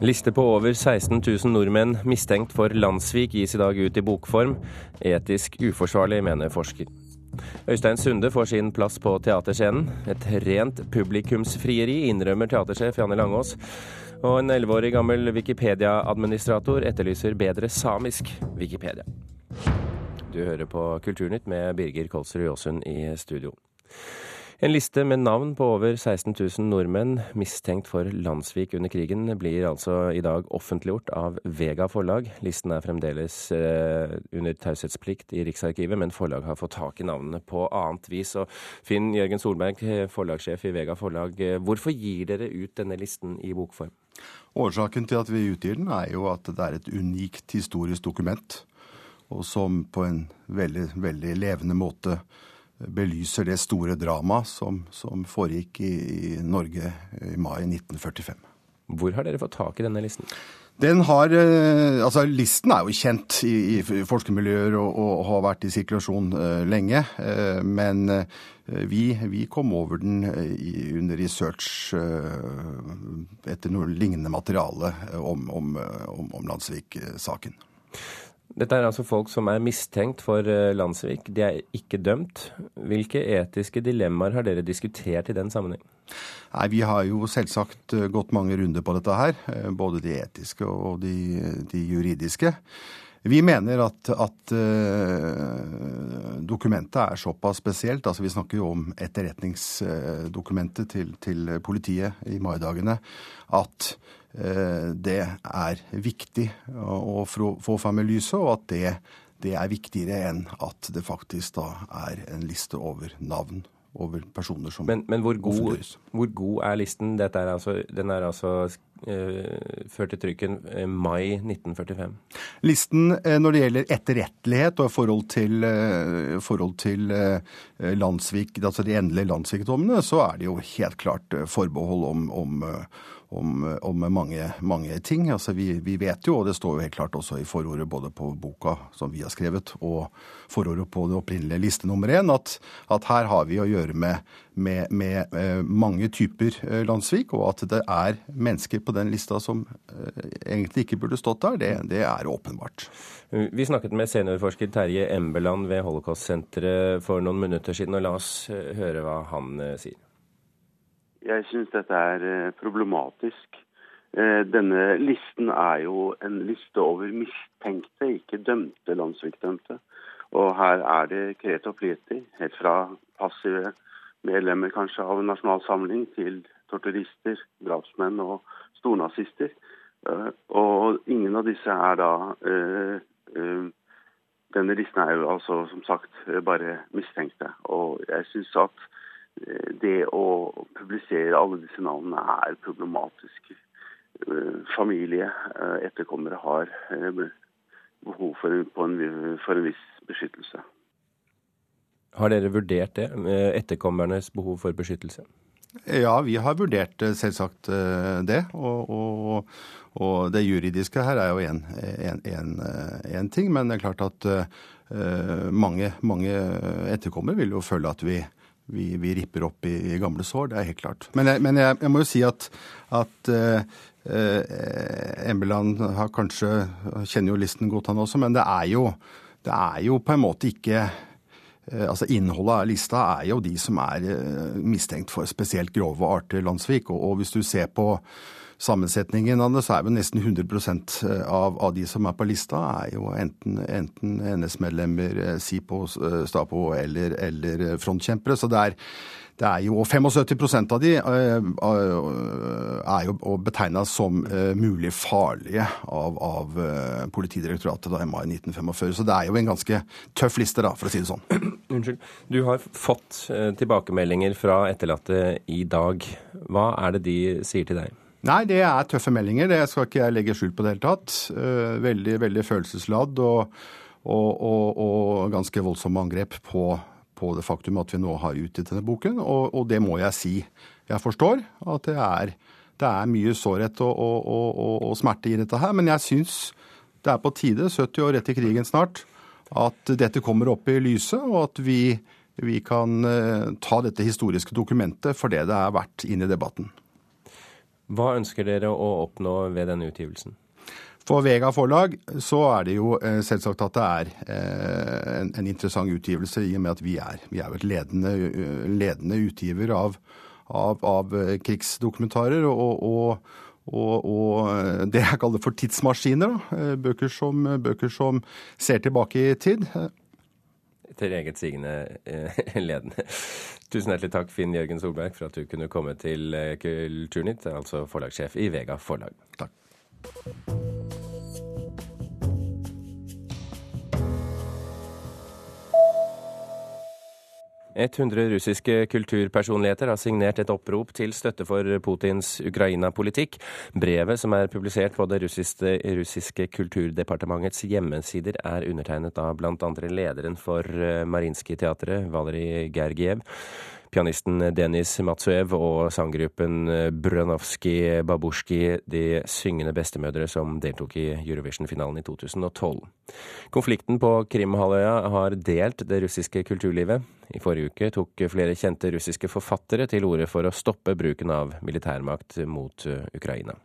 Liste på over 16 000 nordmenn mistenkt for landssvik gis i dag ut i bokform. Etisk uforsvarlig, mener forsker. Øystein Sunde får sin plass på teaterscenen. Et rent publikumsfrieri, innrømmer teatersjef Janne Langås. Og en 11 årig gammel Wikipedia-administrator etterlyser bedre samisk Wikipedia. Du hører på Kulturnytt med Birger Kolsrud Jåsund i studio. En liste med navn på over 16 000 nordmenn mistenkt for landssvik under krigen blir altså i dag offentliggjort av Vega forlag. Listen er fremdeles eh, under taushetsplikt i Riksarkivet, men forlaget har fått tak i navnene på annet vis. Og Finn Jørgen Solberg, forlagssjef i Vega forlag, eh, hvorfor gir dere ut denne listen i bokform? Årsaken til at vi utgir den, er jo at det er et unikt historisk dokument, og som på en veldig, veldig levende måte belyser det store dramaet som, som, foregikk i, i, Norge i mai 1945. Hvor har dere fått tak i denne listen? Den har, eh, altså Listen er jo kjent i, i forskermiljøer og, og, har vært i sirkulasjon uh, lenge. Uh, men vi, vi, kom over den i, under research etter noe lignende materiale om, om, om, om Landsvik-saken. Dette er altså folk som er mistenkt for eh, landssvik. De er ikke dømt. Hvilke etiske dilemmaer har dere diskutert i den sammenheng? Nei, Vi har jo selvsagt eh, gått mange runder på dette her. Eh, både de etiske og de, de juridiske. Vi mener at, at dokumentet er såpass spesielt. altså Vi snakker jo om etterretningsdokumentet til, til politiet i maidagene. At det er viktig å få fram i lyset, og at det, det, er viktigere enn at det faktisk da er en liste over navn over personer som Men, men hvor, god, hvor, god, er listen? Er altså, den er altså uh, ført til trykken uh, mai 1945. Listen når det gjelder etterrettelighet og forhold til, forhold til landsvik, altså de endelige landssvikdommene, så er det jo helt klart forbehold om, om om, om mange, mange, ting. Altså vi, vi, vet jo, og det står jo helt klart også i forordet både på boka som vi har skrevet, og forordet på det opprinnelige liste nummer én, at, at, her har vi å gjøre med, med, med eh, mange typer eh, landssvik, og at det er mennesker på den lista som eh, egentlig ikke burde stått der, det, det er åpenbart. Vi snakket med seniorforsker Terje Embeland ved Holocaust-senteret for noen minutter siden, og la oss høre hva han sier. Jeg syns dette er eh, problematisk. Eh, denne listen er jo en liste over mistenkte, ikke dømte landssvikdømte. Og her er det Kreta Pleti, helt fra passive medlemmer kanskje av en nasjonal samling til torturister, drapsmenn og stornazister. Eh, og ingen av disse er da Denne listen er jo altså som sagt bare mistenkte. Og jeg syns at det å publisere alle disse navnene er problematisk. Eh, familie, eh, etterkommere, har eh, behov for en, for en viss beskyttelse. Har dere vurdert det, etterkommernes behov for beskyttelse? Ja, vi har vurdert selvsagt det. Og, og, og det juridiske her er jo én ting. Men det er klart at mange, mange etterkommere vil jo føle at vi vi, vi ripper opp i, i, gamle sår. Det er helt klart. Men jeg, men jeg, jeg må jo si at, at uh, Embeland har kanskje kjenner jo listen godt, han også, men det er jo, det er jo på en måte ikke uh, altså Innholdet av lista er jo de som er mistenkt for spesielt grove arter landssvik. Og, og hvis du ser på sammensetningen av det, så er jo nesten 100 eh, av, av, de som er på lista, er jo enten, enten NS-medlemmer, eh, SIPO, eh, Stapo eller, eller frontkjempere. Så det er, det er jo, og 75% av de er jo betegna som mulig farlige av, av Politidirektoratet da, i mai 1945. Så det er jo en ganske tøff liste, da, for å si det sånn. Unnskyld. Du har fått tilbakemeldinger fra etterlatte i dag. Hva er det de sier til deg? Nei, det er tøffe meldinger. Det skal ikke jeg legge skjul på det hele tatt. Eh, veldig, veldig følelsesladd og, og, og, og ganske voldsomme angrep på, på, det faktum at vi nå har utgitt denne boken. Og, det må jeg si. Jeg forstår at det er, det er mye sårhet og, smerte i dette her. Men jeg syns det er på tide, 70 år etter krigen snart, at dette kommer opp i lyset, og at vi, vi kan eh, ta dette historiske dokumentet for det det er verdt inn i debatten. Hva ønsker dere å oppnå ved denne utgivelsen? For Vega forlag så er det jo eh, selvsagt at det er eh, en, en interessant utgivelse, i og med at vi er, vi er jo et ledende, ledende utgiver av, av, av krigsdokumentarer. og, og og, og, det jeg kaller for tidsmaskiner. Da. Bøker, som, bøker som ser tilbake i tid. Til eget sigende ledende. Tusen hjertelig takk, Finn Jørgen Solberg, for at du kunne komme til Kulturnytt, altså forlagssjef i Vega forlag. Takk. 100 russiske kulturpersonligheter har signert et opprop til støtte for Putins Ukraina-politikk. Brevet, som er publisert på det russiske, russiske kulturdepartementets hjemmesider, er undertegnet av bl.a. lederen for eh, Marinskij-teatret, Valerij Gergiev pianisten Denis Matsuev og sanggruppen Brunovskij Babusjki, de syngende bestemødre som deltok i Eurovision-finalen i 2012. Konflikten på Krimhalvøya har delt det russiske kulturlivet. I forrige uke tok flere kjente russiske forfattere til orde for å stoppe bruken av militærmakt mot Ukraina.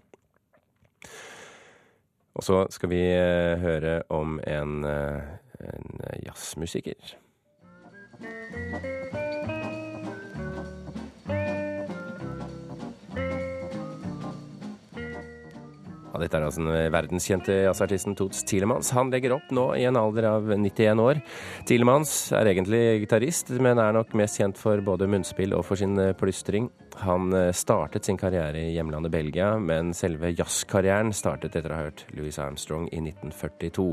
Og så skal vi eh, høre om en, eh, en jazzmusiker. Dette er altså den verdenskjente jazzartisten Toots Tilemans. Han legger opp nå i en alder av 91 år. Tilemans er egentlig gitarist, men er nok mest kjent for både munnspill og for sin plystring. Han eh, startet sin karriere i hjemlandet Belgia, men selve jazzkarrieren startet etter å ha hørt Louis Armstrong i 1942.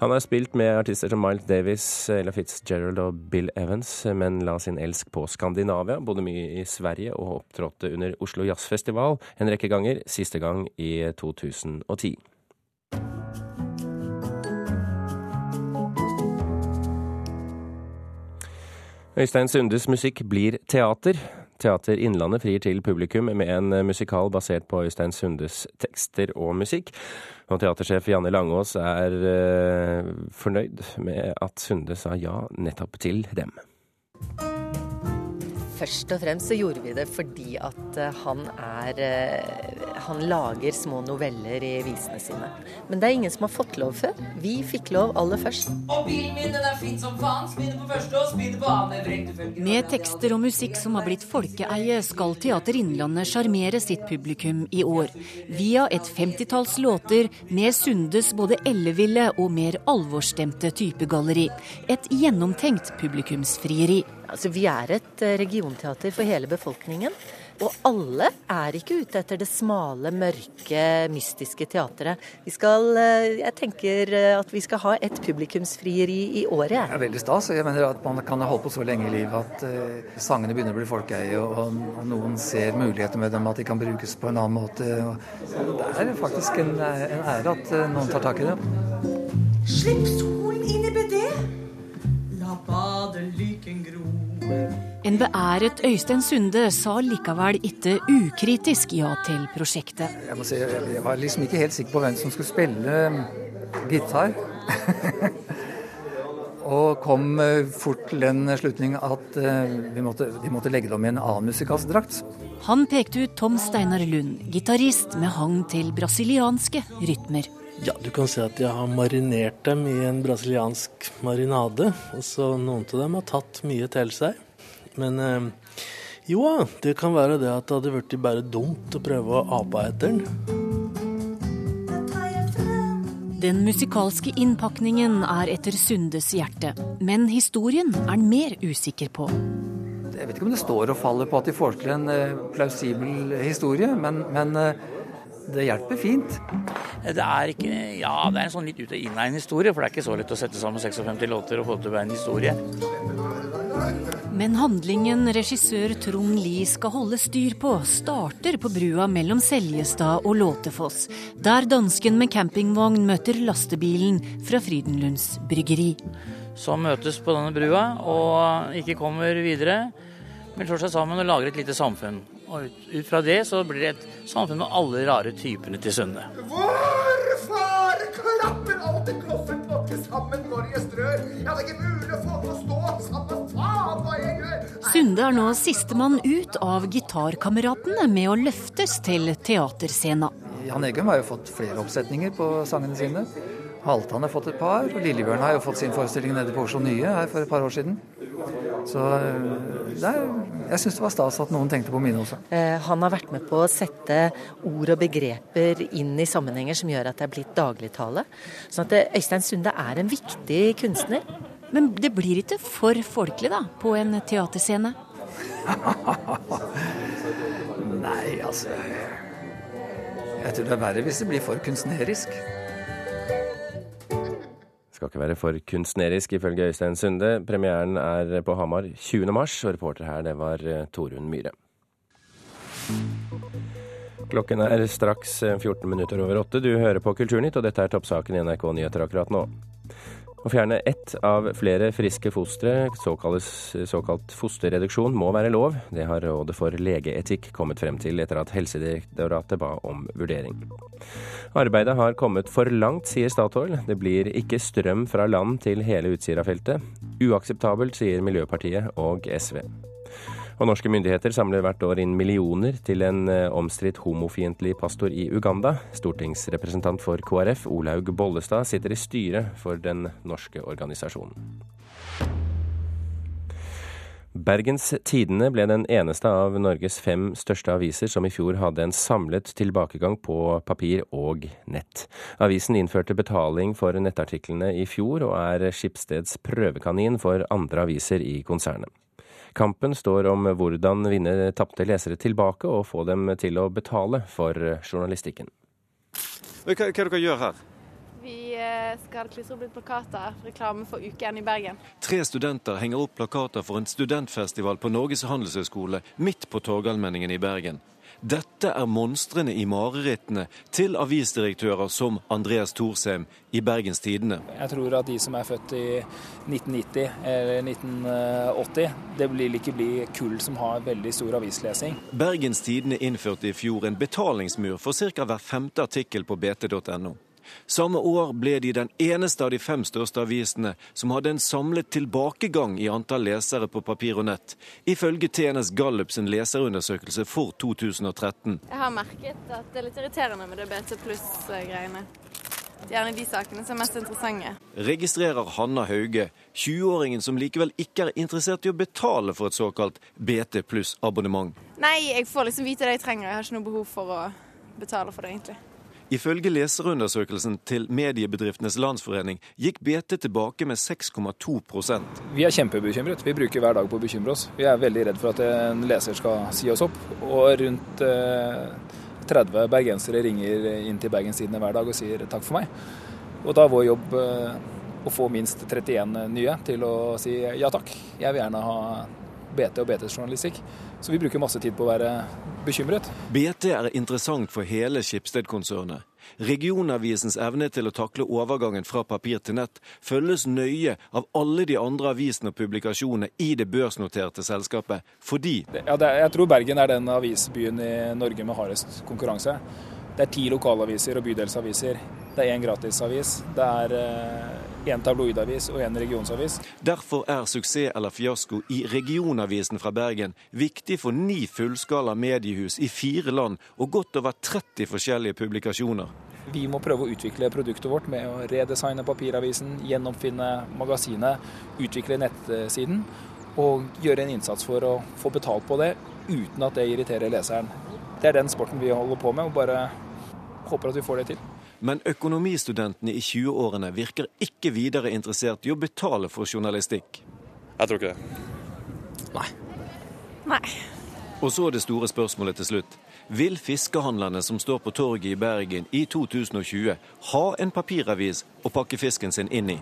Han har spilt med artister som Miles Davis, Ella Fitzgerald og Bill Evans, men la sin elsk på Skandinavia, bodde mye i Sverige og opptrådte under Oslo Jazzfestival en rekke ganger, siste gang i 2010. Øystein Sundes musikk blir teater. Teater Innlandet frir til publikum med en musikal basert på Øystein Sundes tekster og musikk. Og teatersjef Janne Langås er uh, fornøyd med at Sunde sa ja nettopp til dem. Først og fremst så gjorde vi det fordi at eh, han er eh, Han lager små noveller i visene sine. Men det er ingen som har fått lov før. Vi fikk lov aller først. Med tekster og musikk som har blitt folkeeie, skal Teater Innlandet sjarmere sitt publikum i år. Via et femtitalls låter med Sundes både elleville og mer alvorsstemte typegalleri. Et gjennomtenkt publikumsfrieri. Altså, vi er et eh, regionteater for hele befolkningen. Og alle er ikke ute etter det smale, mørke, mystiske teatret. Vi skal, eh, jeg tenker eh, at vi skal ha et publikumsfrieri i året. Det er veldig stas. Jeg mener at Man kan ha holdt på så lenge i livet at uh, sangene begynner å bli folkeeie, og, og, noen ser muligheter med dem, at de kan brukes på en annen måte. Og det er faktisk en, en ære at uh, noen tar tak i det. Slipp solen inn i BD! La badelyken gro. En beæret Øystein Sunde sa likevel ikke ukritisk ja til prosjektet. Jeg må si, jeg var liksom ikke helt sikker på hvem som skulle spille um, gitar. og kom uh, fort til den slutning at uh, vi måtte, vi måtte legge det om i en annen musikalsdrakt. Han pekte ut Tom Steinar Lund, gitarist med hang til brasilianske rytmer. Ja, du kan si at jeg har marinert dem i en brasiliansk marinade. Og så noen av dem har tatt mye til seg. Men eh, jo det kan være det at det hadde blitt bare dumt å prøve å ape etter den. Den musikalske innpakningen er etter Sundes hjerte, men historien er han mer usikker på. Jeg vet ikke om det står og faller på at de får til en eh, plausibel historie, men, men eh, det hjelper fint. Det er ikke Ja, det er en sånn litt ut og inn av en historie, for det er ikke så lett å sette sammen 56 låter og få til en historie. Men handlingen regissør Trond Lie skal holde styr på, starter på brua mellom Seljestad og Låtefoss, der dansken med campingvogn møter lastebilen fra Frydenlunds bryggeri. Som møtes på denne brua og ikke kommer videre, men slår seg sammen og lager et lite samfunn. Og ut, ut fra det så blir det et samfunn med alle rare typene til Sunde. Hvorfor klapper alltid til sammen når jeg strør? Ja, det er ikke mulig å få det å stå sammen, faen hva jeg gjør! Sunde er nå sistemann ut av gitarkameratene med å løftes til teaterscena. Jan Eggum har jo fått flere oppsetninger på sangene sine. Halvdan har fått et par, og Lillebjørn har jo fått sin forestilling nede på Oslo Nye her for et par år siden. Så det er, jeg syns det var stas at noen tenkte på mine også. Eh, han har vært med på å sette ord og begreper inn i sammenhenger som gjør at det er blitt dagligtale. Sånn at eh, Øystein Sunde er en viktig kunstner. Men det blir ikke for folkelig, da, på en teaterscene? Nei, altså Jeg tror det er verre hvis det blir for kunstnerisk. Skal ikke være for kunstnerisk, ifølge Øystein Sunde. Premieren er på Hamar 20. mars, og reporter her det var eh, Torunn Myhre. Klokken er straks 14 minutter over åtte. Du hører på Kulturnytt, og dette er toppsaken i NRK Nyheter akkurat nå. Å fjerne ett av flere friske fostre, såkalt fosterreduksjon, må være lov. Det har Rådet for legeetikk kommet frem til etter at Helsedirektoratet ba om vurdering. Arbeidet har kommet for langt, sier Statoil. Det blir ikke strøm fra land til hele Utsira-feltet. Uakseptabelt, sier Miljøpartiet og SV. Og norske myndigheter samler hvert år inn millioner til en eh, omstridt homofiendtlig pastor i Uganda. Stortingsrepresentant for KrF, Olaug Bollestad, sitter i styret for den norske organisasjonen. Bergens Tidende ble den eneste av Norges fem største aviser som i fjor hadde en samlet tilbakegang på papir og nett. Avisen innførte betaling for nettartiklene i fjor, og er Skipsteds prøvekanin for andre aviser i konsernet. Kampen står om hvordan vinne tapte lesere tilbake og få dem til å betale for journalistikken. Hva, hva er dere gjør her? Vi eh, skal klistre opp litt plakater, reklame for Uken i Bergen. Tre studenter henger opp plakater for en studentfestival på Norges handelshøyskole midt på Torgallmenningen i Bergen. Dette er monstrene i marerittene til avisdirektører som Andreas Thorsheim i Bergens Tidende. Jeg tror at de som er født i 1990 eller 1980, det vil ikke bli kull som har veldig stor avislesing. Bergens Tidende innførte i fjor en betalingsmur for ca. hver femte artikkel på bt.no. Samme år ble de den eneste av de fem største avisene som hadde en samlet tilbakegang i antall lesere på papir og nett, ifølge TNS Gallup sin leserundersøkelse for 2013. Jeg har merket at det er litt irriterende med det BT pluss-greiene. Gjerne de sakene som er mest interessante. Registrerer Hanna Hauge, 20-åringen som likevel ikke er interessert i å betale for et såkalt BT pluss-abonnement. Nei, jeg får liksom vite det jeg trenger. Jeg har ikke noe behov for å betale for det, egentlig. Ifølge leserundersøkelsen til Mediebedriftenes Landsforening gikk BT tilbake med 6,2% Vi er kjempebekymret. Vi bruker hver dag på å bekymre oss. Vi er veldig redd for at en leser skal si oss opp. Og rundt eh, 30 bergensere ringer inn til Bergenstidene hver dag og sier takk for meg. Og da er vår jobb eh, å få minst 31 nye til å si ja takk. Jeg vil gjerne ha BT og BTs journalistikk. Så vi bruker masse tid på å være bekymret. BT er interessant for hele Skipsted-konsernet. Regionavisens evne til å takle overgangen fra papir til nett følges nøye av alle de andre avisene og publikasjonene i det børsnoterte selskapet, fordi ja, er, Jeg tror Bergen er den avisbyen i Norge med hardest konkurranse. Det er ti lokalaviser og bydelsaviser. Det er én gratisavis. Det er én tabloidavis og én regionsavis. Derfor er suksess eller fiasko i regionavisen fra Bergen viktig for ni fullskala mediehus i fire land og godt over 30 forskjellige publikasjoner. Vi må prøve å utvikle produktet vårt med å redesigne papiravisen, gjenoppfinne magasinet, utvikle nettsiden og gjøre en innsats for å få betalt på det uten at det irriterer leseren. Det er den sporten vi holder på med, og bare håper at vi får det til. Men økonomistudentene i 20-årene virker ikke videre interessert i å betale for journalistikk. Jeg tror ikke det. Nei. Nei. Og så det store spørsmålet til slutt. Vil fiskehandlerne som står på torget i Bergen i 2020 ha en papiravis å pakke fisken sin inn i?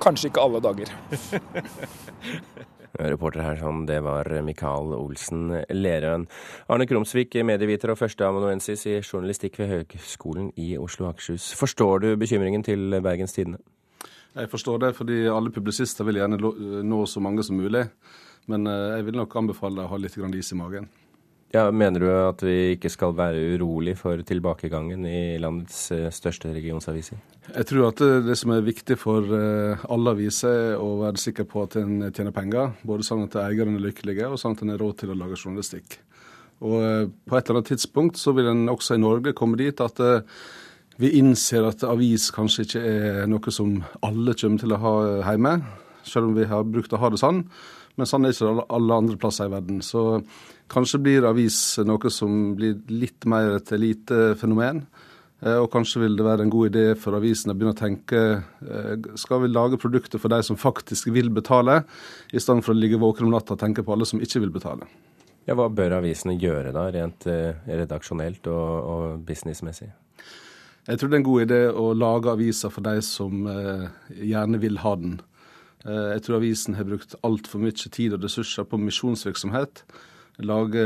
Kanskje ikke alle dager. Reporter her sånn, det var Mikael Olsen Lerøen. Arne Krumsvik, medieviter og førsteamanuensis i journalistikk ved Høgskolen i Oslo og Akershus. Forstår du bekymringen til Bergens Tidende? Jeg forstår det, fordi alle publisister vil gjerne nå så mange som mulig. Men eh, jeg vil nok anbefale deg å ha litt is i magen. Ja, Mener du at vi ikke skal være urolig for tilbakegangen i landets eh, største regionsaviser? Jeg tror at det som er viktig for eh, alle aviser, er å være sikker på at en tjener penger. Både sånn at eierne er lykkelige, og sånn at en har råd til å lage journalistikk. Og eh, på et eller annet tidspunkt så vil en også i Norge komme dit at vi innser at avis kanskje ikke er noe som alle kommer til å ha hjemme, selv om vi har brukt å ha det sånn. Men sånn er ikke alle andre plasser i verden. Så Kanskje blir avis noe som blir litt mer et elitefenomen. Eh, og kanskje vil det være en god idé for avisene å begynne å tenke eh, skal vi lage produkter for de som faktisk vil betale, i stedet for å ligge våken om natta og tenke på alle som ikke vil betale. Ja, Hva bør avisene gjøre da, rent eh, redaksjonelt og, og businessmessig? Jeg tror det er en god idé å lage aviser for de som gjerne vil ha den. Jeg tror avisen har brukt altfor mye tid og ressurser på misjonsvirksomhet lage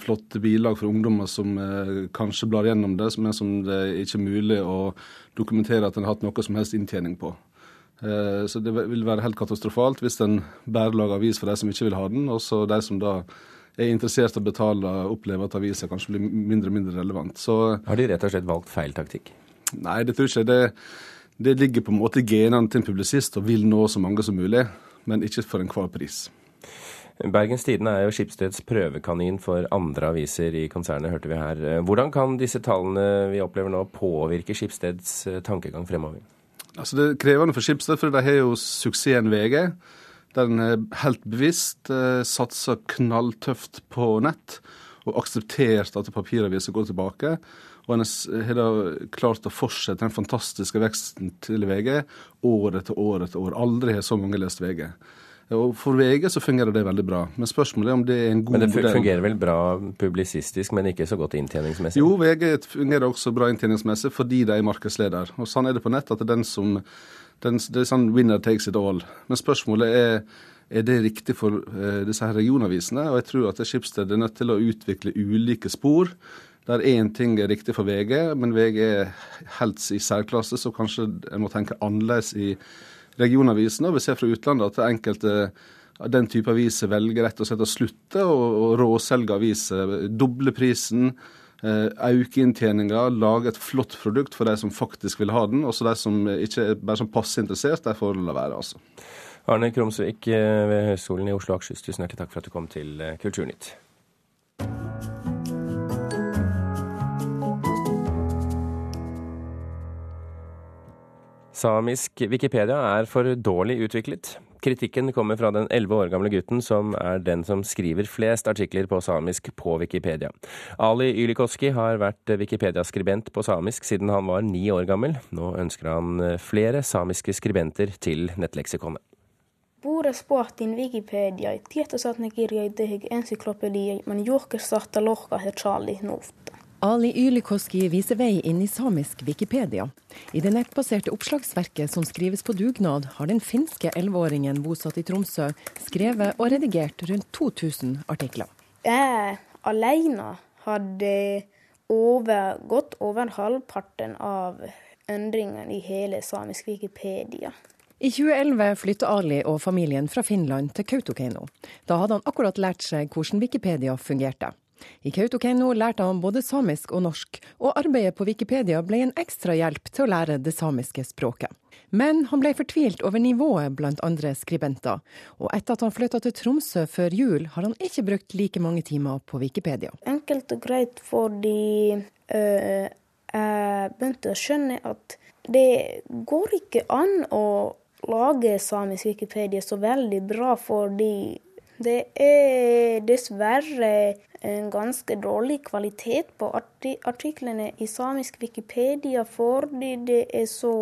flotte bilag for ungdommer som eh, kanskje blar gjennom det, men som det ikke er mulig å dokumentere at en har hatt noe som helst inntjening på. Eh, så det vil være helt katastrofalt hvis en bare lager avis for de som ikke vil ha den, og så de som da er interessert i å betale, opplever at avisa kanskje blir mindre og mindre relevant. Så, har de rett og slett valgt feil taktikk? Nei, det tror jeg ikke. Det, det ligger på en måte i genene til en publisist og vil nå så mange som mulig, men ikke for enhver pris. Bergens Tidende er jo Skipsteds prøvekanin for andre aviser i konsernet, hørte vi her. Hvordan kan disse tallene vi opplever nå påvirke Skipsteds eh, tankegang fremover? Altså Det er krevende for Skipsted, for de har jo suksessen VG. Der en er helt bevisst eh, satser knalltøft på nett og akseptert at papiraviser går tilbake. Og en har da klart å fortsette den fantastiske veksten til VG år etter år etter år. Aldri har så mange lest VG. Og For VG så fungerer det veldig bra. Men spørsmålet er om det er en god modell. Men det fungerer vel bra publisistisk, men ikke så godt inntjeningsmessig? Jo, VG fungerer også bra inntjeningsmessig fordi de er markedsleder. Og sånn er det på nett at det er den som den, Det er sånn winner takes it all. Men spørsmålet er er det riktig for uh, disse her regionavisene. Og jeg tror at Schibsted er nødt til å utvikle ulike spor. Der én ting er riktig for VG, men VG er helt i særklasse, så kanskje en må tenke annerledes i regionavisene. Og vi ser fra utlandet at enkelte av den type aviser velger rett og slett å slutte å, å råselge aviser. Doble prisen, eh, øke inntjeninga, lage et flott produkt for de som faktisk vil ha den. Og så de som ikke er bare som passe interessert, de får la være, altså. Arne Krumsvik eh, ved Høgskolen i Oslo og Akershus, tusen hjertelig takk for at du kom til eh, Kulturnytt. Samisk Wikipedia er for dårlig utviklet. Kritikken kommer fra den elleve år gamle gutten som er den som skriver flest artikler på samisk på Wikipedia. Ali Ylikoski har vært Wikipedia-skribent på samisk siden han var ni år gammel. Nå ønsker han flere samiske skribenter til nettleksikonet. Puures pohtin Wikipedia, tietoisat kirjoiteihin ensiklopedia, man juhkes sahta lohka Charlie Nuft. Ali Ylikoski viser vei inn i samisk Wikipedia. I det nettbaserte oppslagsverket som skrives på dugnad, har den finske elleveåringen bosatt i Tromsø skrevet og redigert rundt 2000 artikler. Jeg alene hadde over, gått over halvparten av endringene i hele samisk Wikipedia. I 2011 flytta Ali og familien fra Finland til Kautokeino. Da hadde han akkurat lært seg hvordan Wikipedia fungerte. I Kautokeino lærte han både samisk og norsk, og arbeidet på Wikipedia ble en ekstra hjelp til å lære det samiske språket. Men han ble fortvilt over nivået blant andre skribenter, og etter at han flytta til Tromsø før jul, har han ikke brukt like mange timer på Wikipedia. Enkelt og greit fordi øh, jeg begynte å skjønne at det går ikke an å lage samisk Wikipedia så veldig bra, fordi det er dessverre en ganske dårlig kvalitet på artiklene i samisk Wikipedia fordi det er så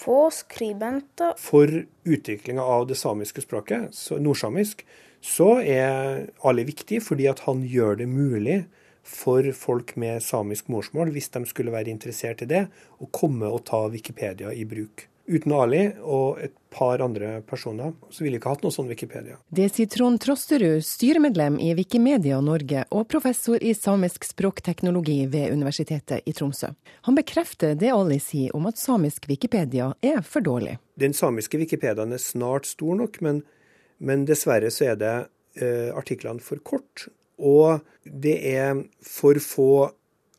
få skribenter. For utviklinga av det samiske språket, nordsamisk, så er Ali viktig fordi han gjør det mulig for folk med samisk morsmål, hvis de skulle være interessert i det, å komme og ta Wikipedia i bruk. Uten Ali og et par andre personer, så ville vi ikke hatt noe sånn Wikipedia. Det sier Trond Trosterud, styremedlem i Wikimedia Norge og professor i samisk språkteknologi ved Universitetet i Tromsø. Han bekrefter det Ali sier om at samisk Wikipedia er for dårlig. Den samiske Wikipediaen er snart stor nok, men, men dessverre så er det eh, artiklene for kort. Og det er for få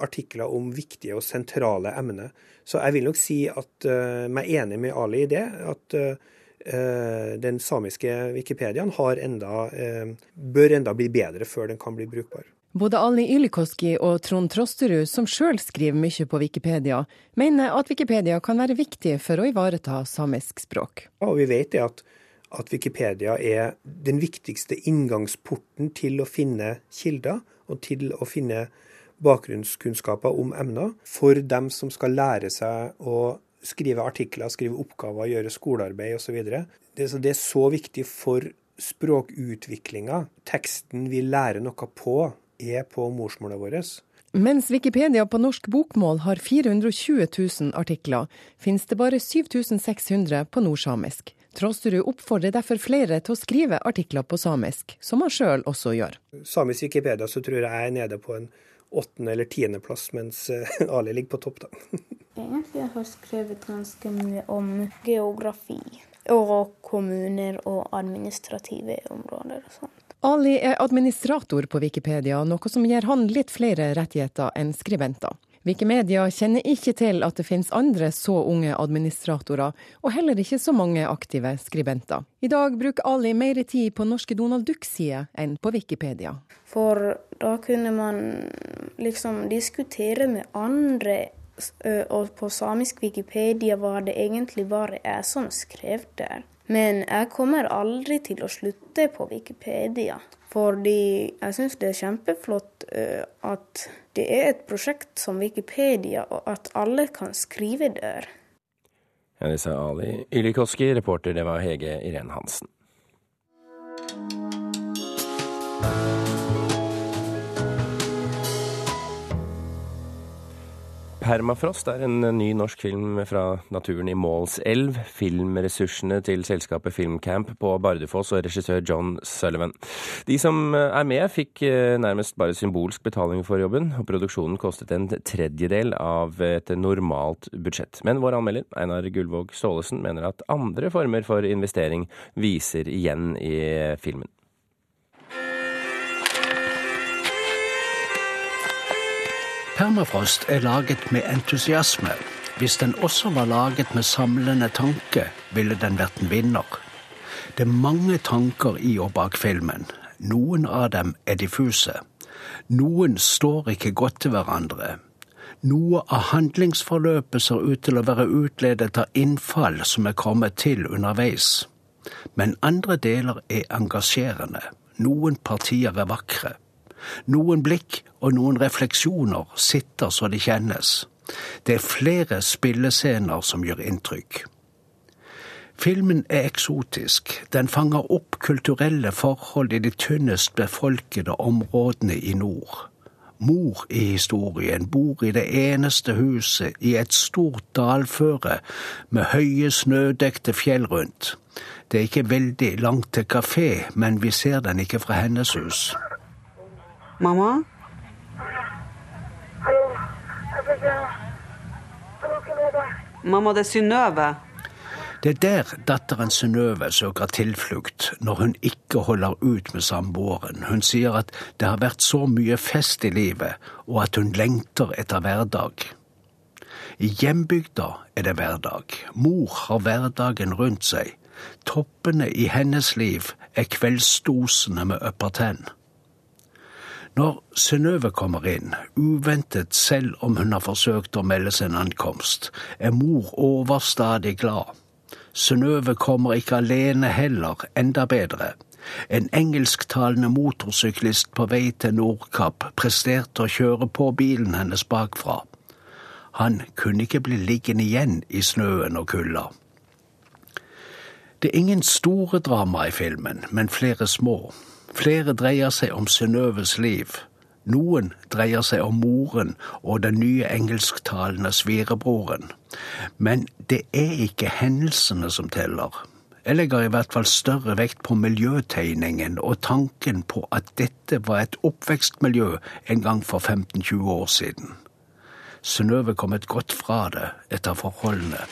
artikler om viktige og sentrale emner. Så jeg vil nok si at uh, meg enig med Ali i det. At uh, den samiske Wikipediaen har enda, bør enda bli bedre før den kan bli brukbar. Både Ali Ylikoski og Trond Trosterud, som sjøl skriver mye på Wikipedia, mener at Wikipedia kan være viktig for å ivareta samisk språk. Ja, og vi vet at, at Wikipedia er den viktigste inngangsporten til å finne kilder, og til å finne bakgrunnskunnskaper om emner for dem som skal lære seg å skrive artikler, skrive oppgaver, gjøre skolearbeid osv. Det, det er så viktig for språkutviklinga. Teksten vi lærer noe på, er på morsmålet vårt. Mens Wikipedia på norsk bokmål har 420 000 artikler, finnes det bare 7600 på nordsamisk. Tråsterud oppfordrer derfor flere til å skrive artikler på samisk, som han sjøl også gjør. Samisk Wikipedia så tror jeg er nede på en åttende- eller tiendeplass, mens eh, Ali ligger på topp, da. Egentlig har jeg skrevet ganske mye om geografi og kommuner og administrative områder og sånt. Ali er administrator på Wikipedia, noe som gir han litt flere rettigheter enn skribenter. Wikimedia kjenner ikke til at det finnes andre så unge administratorer, og heller ikke så mange aktive skribenter. I dag bruker Ali mer tid på norske Donald Duck-sider enn på Wikipedia. For da kunne man liksom diskutere med andre, og på samisk Wikipedia var det egentlig bare jeg som skrev der. Men jeg kommer aldri til å slutte på Wikipedia. Fordi jeg syns det er kjempeflott at det er et prosjekt som Wikipedia, og at alle kan skrive der. Ja, det sa Ali Ylikoski, reporter det var Hege Irene Hansen. Permafrost er en ny norsk film fra naturen i Målselv. Filmressursene til selskapet Filmcamp på Bardufoss og regissør John Sullivan. De som er med, fikk nærmest bare symbolsk betaling for jobben, og produksjonen kostet en tredjedel av et normalt budsjett. Men vår anmelder, Einar Gullvåg Staalesen, mener at andre former for investering viser igjen i filmen. Permafrost er laget med entusiasme. Hvis den også var laget med samlende tanke, ville den vært en vinner. Det er mange tanker i og bak filmen. Noen av dem er diffuse. Noen står ikke godt til hverandre. Noe av handlingsforløpet ser ut til å være utledet av innfall som er kommet til underveis. Men andre deler er engasjerende. Noen partier er vakre. Noen blikk og noen refleksjoner sitter så de kjennes. Det er flere spillescener som gjør inntrykk. Filmen er eksotisk. Den fanger opp kulturelle forhold i de tynnest befolkede områdene i nord. Mor i historien bor i det eneste huset i et stort dalføre med høye, snødekte fjell rundt. Det er ikke veldig langt til kafé, men vi ser den ikke fra hennes hus. Mamma? Mamma, det er Synnøve. Det er der datteren Synnøve søker tilflukt når hun ikke holder ut med samboeren. Hun sier at det har vært så mye fest i livet, og at hun lengter etter hverdag. I hjembygda er det hverdag. Mor har hverdagen rundt seg. Toppene i hennes liv er kveldsdosene med Upper Ten. Når Synnøve kommer inn, uventet selv om hun har forsøkt å melde sin ankomst, er mor overstadig glad. Synnøve kommer ikke alene heller, enda bedre. En engelsktalende motorsyklist på vei til Nordkapp presterte å kjøre på bilen hennes bakfra. Han kunne ikke bli liggende igjen i snøen og kulda. Det er ingen store drama i filmen, men flere små. Flere dreier seg om Synnøves liv. Noen dreier seg om moren og den nye engelsktalende svirebroren. Men det er ikke hendelsene som teller. Jeg legger i hvert fall større vekt på miljøtegningen og tanken på at dette var et oppvekstmiljø en gang for 15-20 år siden. Synnøve kom et godt fra det etter forholdene.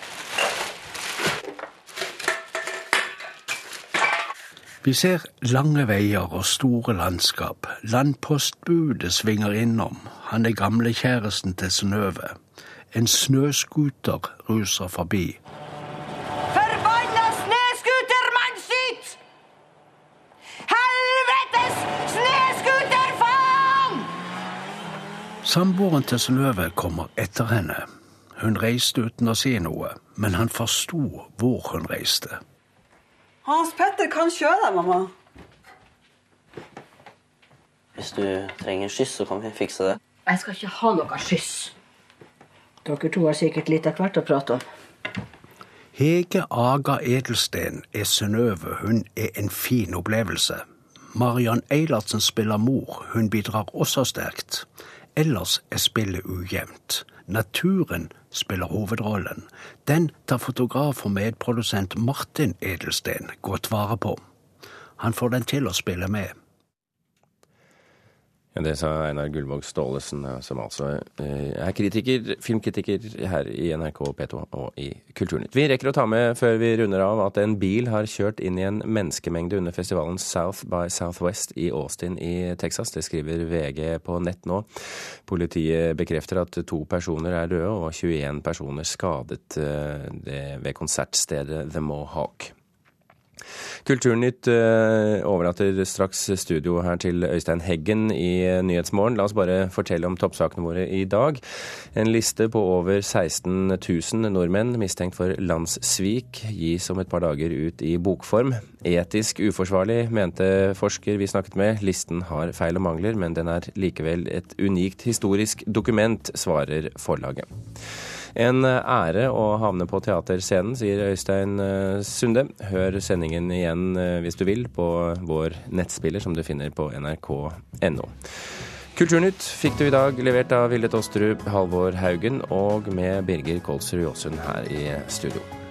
Vi ser lange veier og store landskap. Landpostbudet svinger innom. Han er gamlekjæresten til Synnøve. En snøscooter ruser forbi. Forbanna snøscootermann sitt! Helvetes snøscooterfaen! Samboeren til Synnøve kommer etter henne. Hun reiste uten å si noe, men han forsto hvor hun reiste. Hans Petter kan kjøre deg, mamma. Hvis du trenger skyss, så kan vi fikse det. Jeg skal ikke ha noe skyss. Dere to har sikkert litt av hvert å prate om. Hege Aga Edelsten er Synnøve. Hun er en fin opplevelse. Mariann Eilertsen spiller mor. Hun bidrar også sterkt. Ellers er spillet ujevnt. Naturen spiller hovedrollen. Den tar fotograf og medprodusent Martin Edelsten godt vare på. Han får den til å spille med. Ja, det sa Einar Gullvåg Staalesen, som altså eh, er kritiker, filmkritiker her i NRK P2 og i Kulturnytt. Vi rekker å ta med før vi runder av at en bil har kjørt inn i en menneskemengde under festivalen South by Southwest i Austin i Texas. Det skriver VG på nett nå. Politiet bekrefter at to personer er døde og 21 personer skadet eh, ved konsertstedet The Mohawk. Kulturnytt overnatter overlater straks studio her til Øystein Heggen i Nyhetsmorgen. La oss bare fortelle om toppsakene våre i dag. En liste på over 16 000 nordmenn mistenkt for landssvik gis om et par dager ut i bokform. Etisk uforsvarlig, mente forsker vi snakket med. Listen har feil og mangler, men den er likevel et unikt historisk dokument, svarer forlaget. En ære å havne på teaterscenen, sier Øystein eh, Sunde. Hør sendingen igjen eh, hvis du vil på vår nettspiller som du finner på nrk.no. Kulturnytt fikk du i dag levert av Vilde Tosterud, Halvor Haugen og med Birger Kolsrud Jåsund her i studio.